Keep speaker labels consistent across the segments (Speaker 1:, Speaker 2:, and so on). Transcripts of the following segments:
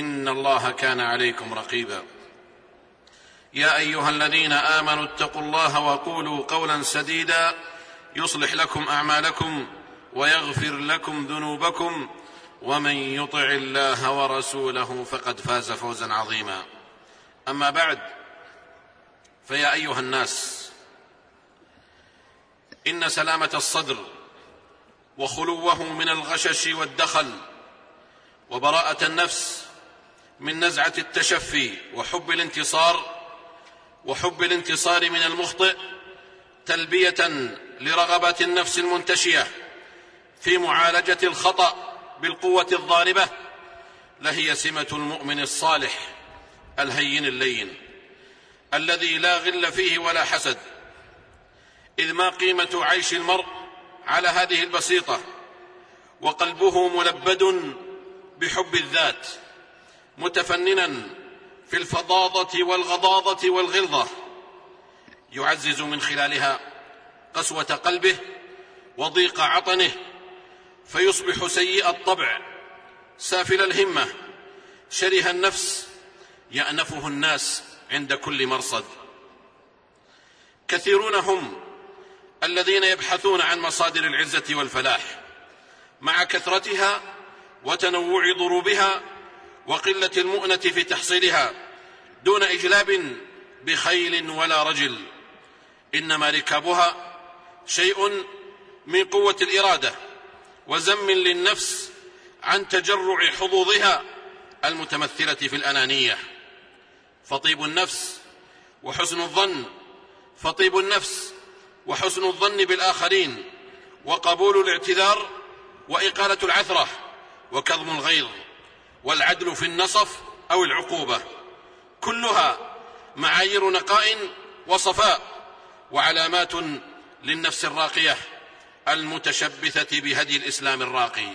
Speaker 1: ان الله كان عليكم رقيبا يا ايها الذين امنوا اتقوا الله وقولوا قولا سديدا يصلح لكم اعمالكم ويغفر لكم ذنوبكم ومن يطع الله ورسوله فقد فاز فوزا عظيما اما بعد فيا ايها الناس ان سلامه الصدر وخلوه من الغشش والدخل وبراءه النفس من نزعه التشفي وحب الانتصار وحب الانتصار من المخطئ تلبيه لرغبه النفس المنتشيه في معالجه الخطا بالقوه الضاربه لهي سمه المؤمن الصالح الهين اللين الذي لا غل فيه ولا حسد اذ ما قيمه عيش المرء على هذه البسيطه وقلبه ملبد بحب الذات متفننا في الفظاظه والغضاضه والغلظه يعزز من خلالها قسوه قلبه وضيق عطنه فيصبح سيء الطبع سافل الهمه شره النفس يانفه الناس عند كل مرصد كثيرون هم الذين يبحثون عن مصادر العزه والفلاح مع كثرتها وتنوع ضروبها وقلة المؤنة في تحصيلها دون إجلاب بخيل ولا رجل إنما ركابها شيء من قوة الإرادة وزم للنفس عن تجرع حظوظها المتمثلة في الأنانية فطيب النفس وحسن الظن فطيب النفس وحسن الظن بالآخرين وقبول الاعتذار وإقالة العثرة وكظم الغيظ والعدل في النصف أو العقوبة كلها معايير نقاء وصفاء وعلامات للنفس الراقية المتشبثة بهدي الإسلام الراقي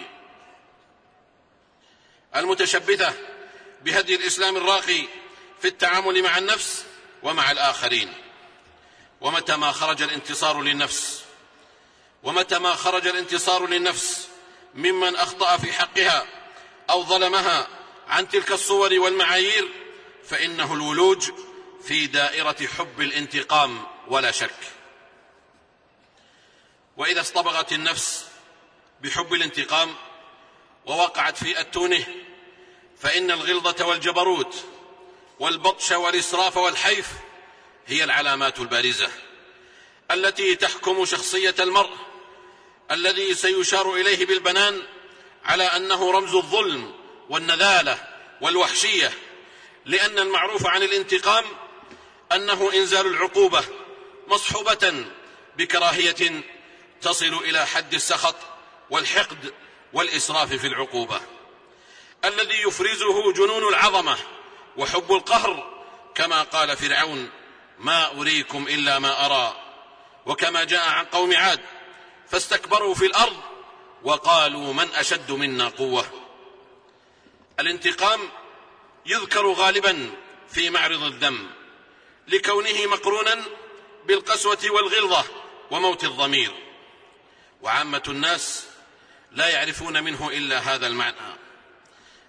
Speaker 1: المتشبثة بهدي الإسلام الراقي في التعامل مع النفس ومع الآخرين ومتى ما خرج الانتصار للنفس ومتى ما خرج الانتصار للنفس ممن أخطأ في حقها أو ظلمها عن تلك الصور والمعايير فإنه الولوج في دائرة حب الانتقام ولا شك وإذا اصطبغت النفس بحب الانتقام ووقعت في أتونه فإن الغلظة والجبروت والبطش والإسراف والحيف هي العلامات البارزة التي تحكم شخصية المرء الذي سيشار إليه بالبنان على انه رمز الظلم والنذاله والوحشيه لان المعروف عن الانتقام انه انزال العقوبه مصحوبه بكراهيه تصل الى حد السخط والحقد والاسراف في العقوبه الذي يفرزه جنون العظمه وحب القهر كما قال فرعون ما اريكم الا ما ارى وكما جاء عن قوم عاد فاستكبروا في الارض وقالوا من أشد منا قوة الانتقام يذكر غالبا في معرض الذم لكونه مقرونا بالقسوة والغلظة وموت الضمير وعامة الناس لا يعرفون منه إلا هذا المعنى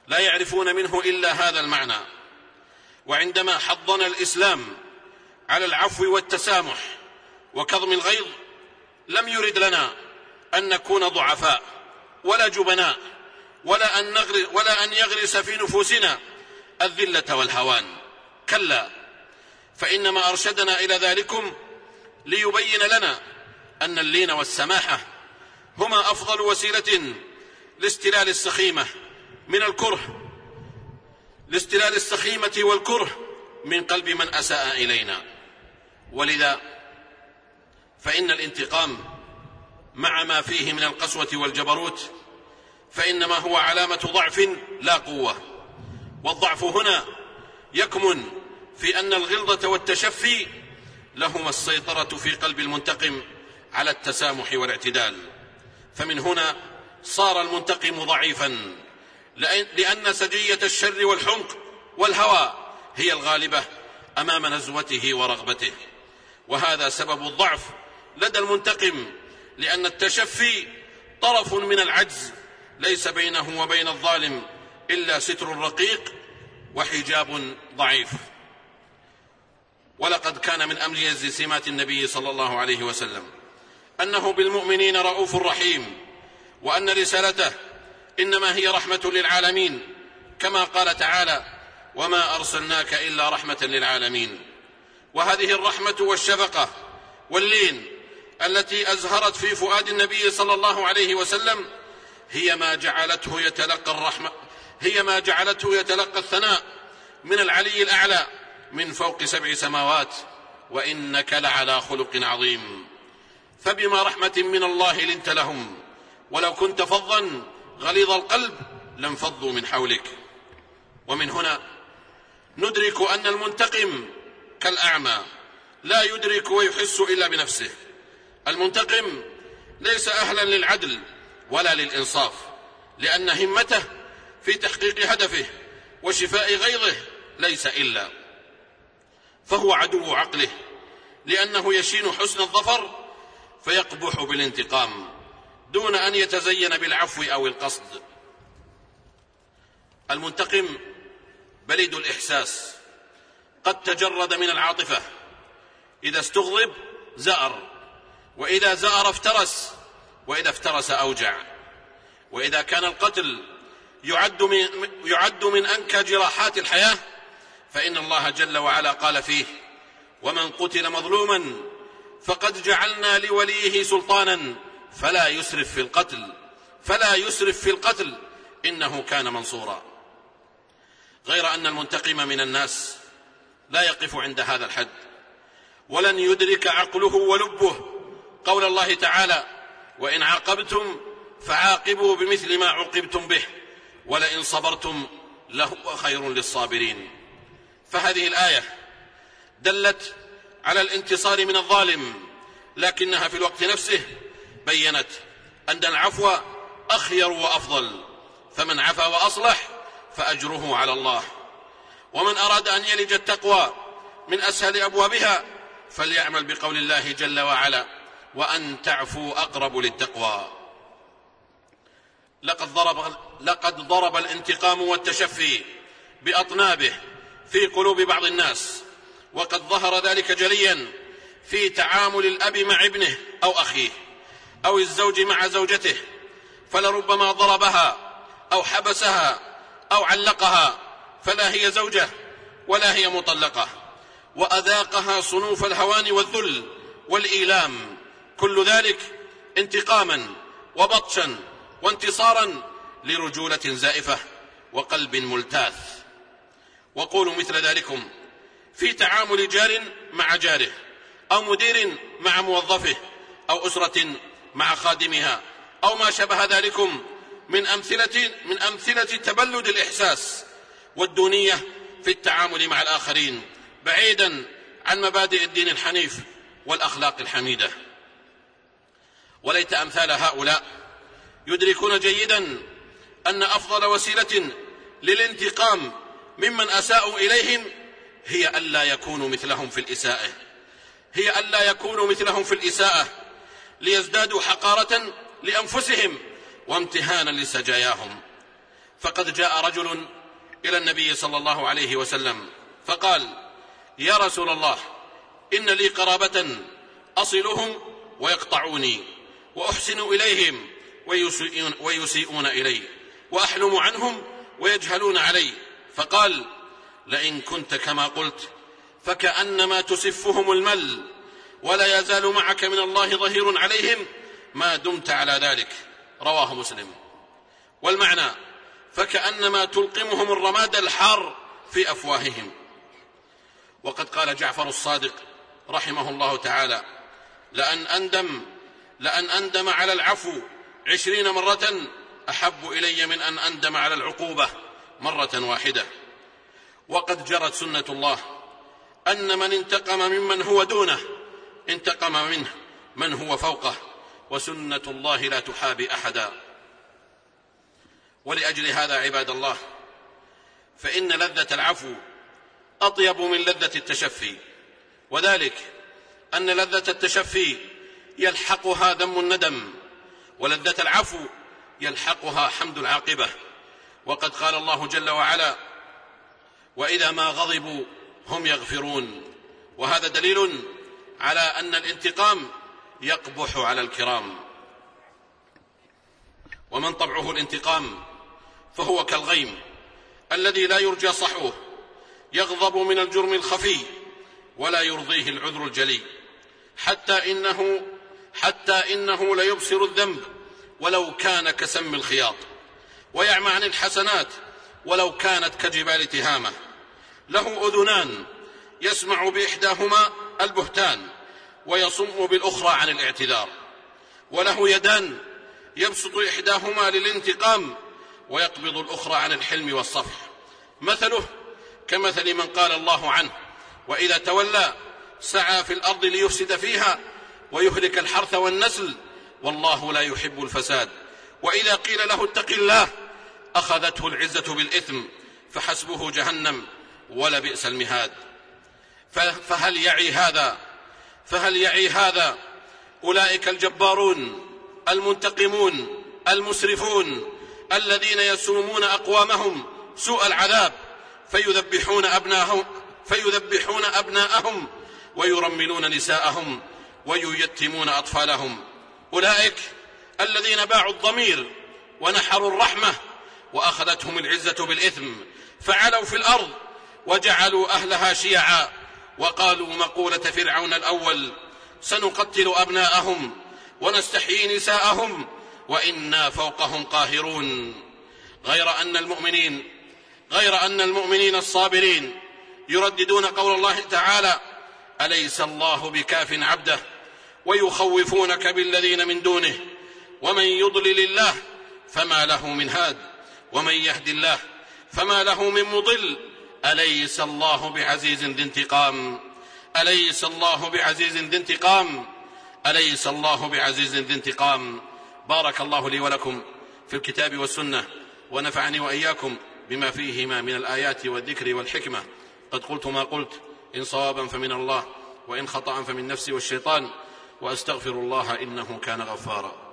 Speaker 1: لا يعرفون منه إلا هذا المعنى وعندما حضنا الإسلام على العفو والتسامح وكظم الغيظ لم يرد لنا أن نكون ضعفاء ولا جبناء ولا أن, نغر ولا أن يغرس في نفوسنا الذلة والهوان كلا فإنما أرشدنا إلى ذلكم ليبين لنا أن اللين والسماحة هما أفضل وسيلة لاستلال السخيمة من الكره لاستلال السخيمة والكره من قلب من أساء إلينا ولذا فإن الانتقام مع ما فيه من القسوة والجبروت فإنما هو علامة ضعف لا قوة والضعف هنا يكمن في أن الغلظة والتشفي لهما السيطرة في قلب المنتقم على التسامح والاعتدال فمن هنا صار المنتقم ضعيفا لأن سجية الشر والحمق والهوى هي الغالبة أمام نزوته ورغبته وهذا سبب الضعف لدى المنتقم لأن التشفي طرف من العجز ليس بينه وبين الظالم إلا ستر رقيق وحجاب ضعيف ولقد كان من أميز سمات النبي صلى الله عليه وسلم أنه بالمؤمنين رؤوف رحيم وأن رسالته إنما هي رحمة للعالمين كما قال تعالى وما أرسلناك إلا رحمة للعالمين وهذه الرحمة والشفقة واللين التي ازهرت في فؤاد النبي صلى الله عليه وسلم هي ما جعلته يتلقى الرحمه هي ما جعلته يتلقى الثناء من العلي الاعلى من فوق سبع سماوات وانك لعلى خلق عظيم فبما رحمه من الله لنت لهم ولو كنت فظا غليظ القلب لانفضوا من حولك ومن هنا ندرك ان المنتقم كالاعمى لا يدرك ويحس الا بنفسه المنتقم ليس أهلا للعدل ولا للإنصاف لأن همته في تحقيق هدفه وشفاء غيظه ليس إلا فهو عدو عقله لأنه يشين حسن الظفر فيقبح بالانتقام دون أن يتزين بالعفو أو القصد المنتقم بليد الإحساس قد تجرد من العاطفة إذا استغضب زأر وإذا زأر افترس وإذا افترس أوجع وإذا كان القتل يعد من, يعد من أنكى جراحات الحياة فإن الله جل وعلا قال فيه ومن قتل مظلوما فقد جعلنا لوليه سلطانا فلا يسرف في القتل فلا يسرف في القتل إنه كان منصورا غير أن المنتقم من الناس لا يقف عند هذا الحد ولن يدرك عقله ولبه قول الله تعالى وإن عاقبتم فعاقبوا بمثل ما عوقبتم به ولئن صبرتم لهو خير للصابرين فهذه الآية دلت على الانتصار من الظالم لكنها في الوقت نفسه بينت أن العفو أخير وأفضل فمن عفا وأصلح فأجره على الله ومن أراد أن يلج التقوى من أسهل أبوابها فليعمل بقول الله جل وعلا وأن تعفو أقرب للتقوى لقد ضرب, لقد ضرب الانتقام والتشفي بأطنابه في قلوب بعض الناس وقد ظهر ذلك جليا في تعامل الأب مع ابنه أو أخيه أو الزوج مع زوجته فلربما ضربها أو حبسها أو علقها فلا هي زوجة ولا هي مطلقة وأذاقها صنوف الهوان والذل والإيلام كل ذلك انتقاما وبطشا وانتصارا لرجولة زائفة وقلب ملتاث وقولوا مثل ذلكم في تعامل جار مع جاره أو مدير مع موظفه أو أسرة مع خادمها أو ما شبه ذلكم من أمثلة من أمثلة تبلد الإحساس والدونية في التعامل مع الآخرين بعيدا عن مبادئ الدين الحنيف والأخلاق الحميدة وليت أمثال هؤلاء يدركون جيدا أن أفضل وسيلة للانتقام ممن أساءوا إليهم هي ألا يكونوا مثلهم في الإساءة هي ألا يكونوا مثلهم في الإساءة ليزدادوا حقارة لأنفسهم وامتهانا لسجاياهم فقد جاء رجل إلى النبي صلى الله عليه وسلم فقال يا رسول الله إن لي قرابة أصلهم ويقطعوني وأحسن إليهم ويسيئون, ويسيئون إلي وأحلم عنهم ويجهلون علي فقال لئن كنت كما قلت فكأنما تسفهم المل ولا يزال معك من الله ظهير عليهم ما دمت على ذلك رواه مسلم والمعنى فكأنما تلقمهم الرماد الحار في أفواههم وقد قال جعفر الصادق رحمه الله تعالى لأن أندم لأن أندم على العفو عشرين مرة أحب إلي من أن أندم على العقوبة مرة واحدة وقد جرت سنة الله أن من انتقم ممن هو دونه انتقم منه من هو فوقه وسنة الله لا تحابي أحدا ولأجل هذا عباد الله فإن لذة العفو أطيب من لذة التشفي وذلك أن لذة التشفي يلحقها ذم الندم ولذة العفو يلحقها حمد العاقبة وقد قال الله جل وعلا وإذا ما غضبوا هم يغفرون وهذا دليل على أن الانتقام يقبح على الكرام ومن طبعه الانتقام فهو كالغيم الذي لا يرجى صحوه يغضب من الجرم الخفي ولا يرضيه العذر الجلي حتى انه حتى إنه ليبصر الذنب ولو كان كسم الخياط ويعمى عن الحسنات ولو كانت كجبال تهامة له أذنان يسمع بإحداهما البهتان ويصم بالأخرى عن الاعتذار وله يدان يبسط إحداهما للانتقام ويقبض الأخرى عن الحلم والصفح مثله كمثل من قال الله عنه وإذا تولى سعى في الأرض ليفسد فيها ويهلك الحرث والنسل والله لا يحب الفساد واذا قيل له اتق الله اخذته العزه بالاثم فحسبه جهنم ولبئس المهاد فهل يعي هذا فهل يعي هذا اولئك الجبارون المنتقمون المسرفون الذين يسومون اقوامهم سوء العذاب فيذبحون ابناءهم فيذبحون ابناءهم ويرملون نساءهم وييتمون أطفالهم أولئك الذين باعوا الضمير ونحروا الرحمة وأخذتهم العزة بالإثم فعلوا في الأرض وجعلوا أهلها شيعا وقالوا مقولة فرعون الأول سنقتل أبناءهم ونستحيي نساءهم وإنا فوقهم قاهرون غير أن المؤمنين غير أن المؤمنين الصابرين يرددون قول الله تعالى أليس الله بكاف عبده ويخوفونك بالذين من دونه ومن يضلل الله فما له من هاد ومن يهد الله فما له من مضل اليس الله بعزيز ذي انتقام اليس الله بعزيز ذي انتقام اليس الله بعزيز ذي انتقام بارك الله لي ولكم في الكتاب والسنه ونفعني واياكم بما فيهما من الايات والذكر والحكمه قد قلت ما قلت ان صوابا فمن الله وان خطا فمن نفسي والشيطان واستغفر الله انه كان غفارا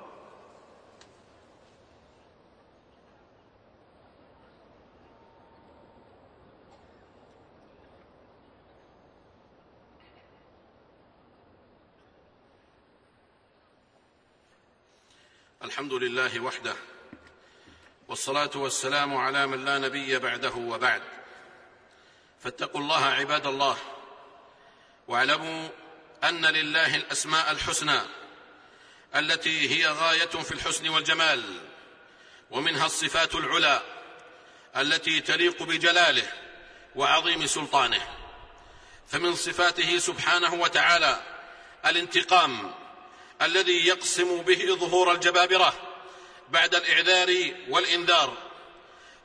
Speaker 1: الحمد لله وحده والصلاه والسلام على من لا نبي بعده وبعد فاتقوا الله عباد الله واعلموا ان لله الاسماء الحسنى التي هي غايه في الحسن والجمال ومنها الصفات العلى التي تليق بجلاله وعظيم سلطانه فمن صفاته سبحانه وتعالى الانتقام الذي يقسم به ظهور الجبابره بعد الاعذار والانذار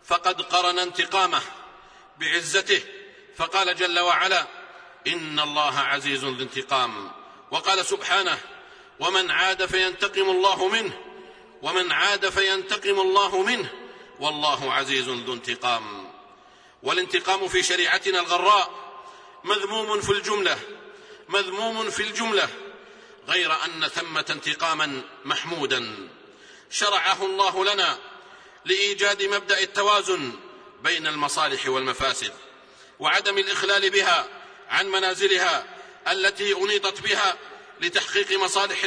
Speaker 1: فقد قرن انتقامه بعزته فقال جل وعلا ان الله عزيز ذو انتقام وقال سبحانه ومن عاد فينتقم الله منه ومن عاد فينتقم الله منه والله عزيز ذو انتقام والانتقام في شريعتنا الغراء مذموم في الجمله مذموم في الجمله غير ان ثمه انتقاما محمودا شرعه الله لنا لايجاد مبدا التوازن بين المصالح والمفاسد وعدم الاخلال بها عن منازلها التي أنيطت بها لتحقيق مصالح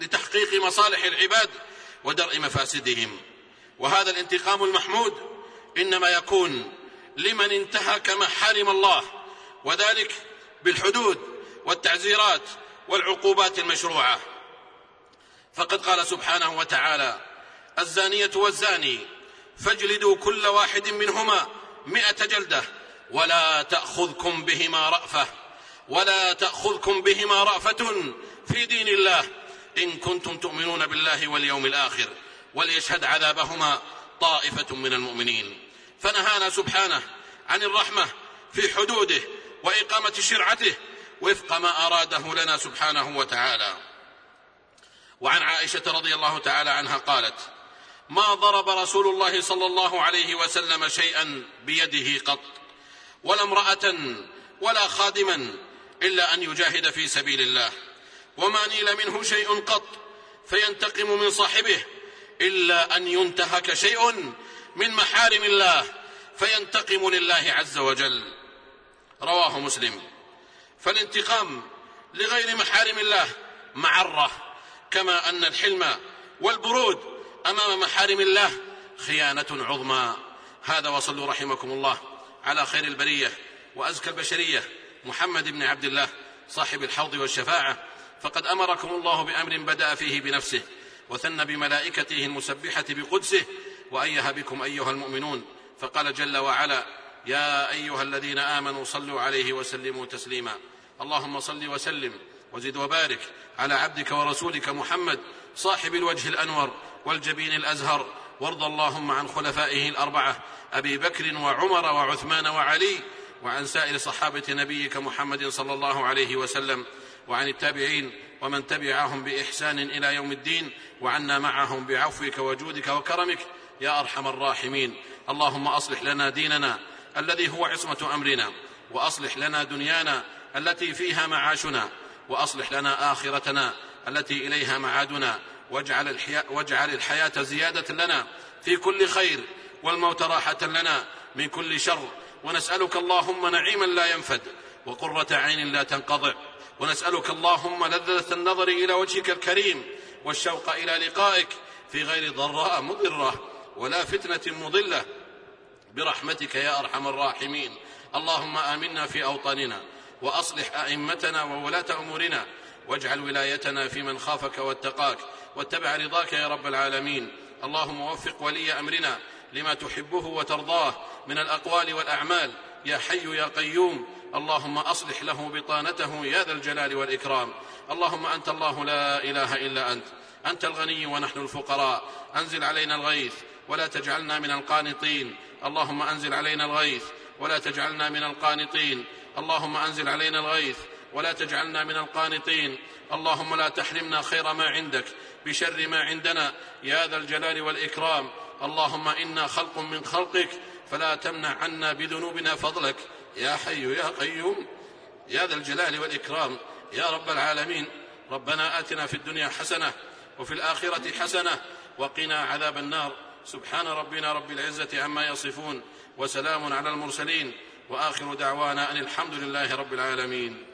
Speaker 1: لتحقيق مصالح العباد ودرء مفاسدهم وهذا الانتقام المحمود إنما يكون لمن انتهك ما حرم الله وذلك بالحدود والتعزيرات والعقوبات المشروعة فقد قال سبحانه وتعالى الزانية والزاني فاجلدوا كل واحد منهما مئة جلده ولا تأخذكم بهما رأفة ولا تأخذكم بهما رأفة في دين الله إن كنتم تؤمنون بالله واليوم الآخر وليشهد عذابهما طائفة من المؤمنين فنهانا سبحانه عن الرحمة في حدوده وإقامة شرعته وفق ما أراده لنا سبحانه وتعالى وعن عائشة رضي الله تعالى عنها قالت ما ضرب رسول الله صلى الله عليه وسلم شيئا بيده قط ولا امرأة ولا خادما إلا أن يجاهد في سبيل الله وما نيل منه شيء قط فينتقم من صاحبه إلا أن ينتهك شيء من محارم الله فينتقم لله عز وجل رواه مسلم فالانتقام لغير محارم الله معرة كما أن الحلم والبرود أمام محارم الله خيانة عظمى هذا وصلوا رحمكم الله على خير البريه وازكى البشريه محمد بن عبد الله صاحب الحوض والشفاعه فقد امركم الله بامر بدا فيه بنفسه وثنى بملائكته المسبحه بقدسه وايه بكم ايها المؤمنون فقال جل وعلا يا ايها الذين امنوا صلوا عليه وسلموا تسليما اللهم صل وسلم وزد وبارك على عبدك ورسولك محمد صاحب الوجه الانور والجبين الازهر وارض اللهم عن خلفائه الاربعه ابي بكر وعمر وعثمان وعلي وعن سائر صحابه نبيك محمد صلى الله عليه وسلم وعن التابعين ومن تبعهم باحسان الى يوم الدين وعنا معهم بعفوك وجودك وكرمك يا ارحم الراحمين اللهم اصلح لنا ديننا الذي هو عصمه امرنا واصلح لنا دنيانا التي فيها معاشنا واصلح لنا اخرتنا التي اليها معادنا واجعل, الحياة واجعل الحياة زيادة لنا في كل خير والموت راحة لنا من كل شر ونسألك اللهم نعيما لا ينفد وقرة عين لا تنقطع ونسألك اللهم لذة النظر إلى وجهك الكريم والشوق إلى لقائك في غير ضراء مضرة ولا فتنة مضلة برحمتك يا أرحم الراحمين اللهم آمنا في أوطاننا وأصلح أئمتنا وولاة أمورنا واجعل ولايتنا في من خافك واتقاك واتبع رضاك يا رب العالمين اللهم وفق ولي امرنا لما تحبه وترضاه من الاقوال والاعمال يا حي يا قيوم اللهم اصلح له بطانته يا ذا الجلال والاكرام اللهم انت الله لا اله الا انت انت الغني ونحن الفقراء انزل علينا الغيث ولا تجعلنا من القانطين اللهم انزل علينا الغيث ولا تجعلنا من القانطين اللهم انزل علينا الغيث ولا تجعلنا من القانطين اللهم لا تحرمنا خير ما عندك بشر ما عندنا يا ذا الجلال والاكرام اللهم انا خلق من خلقك فلا تمنع عنا بذنوبنا فضلك يا حي يا قيوم يا ذا الجلال والاكرام يا رب العالمين ربنا اتنا في الدنيا حسنه وفي الاخره حسنه وقنا عذاب النار سبحان ربنا رب العزه عما يصفون وسلام على المرسلين واخر دعوانا ان الحمد لله رب العالمين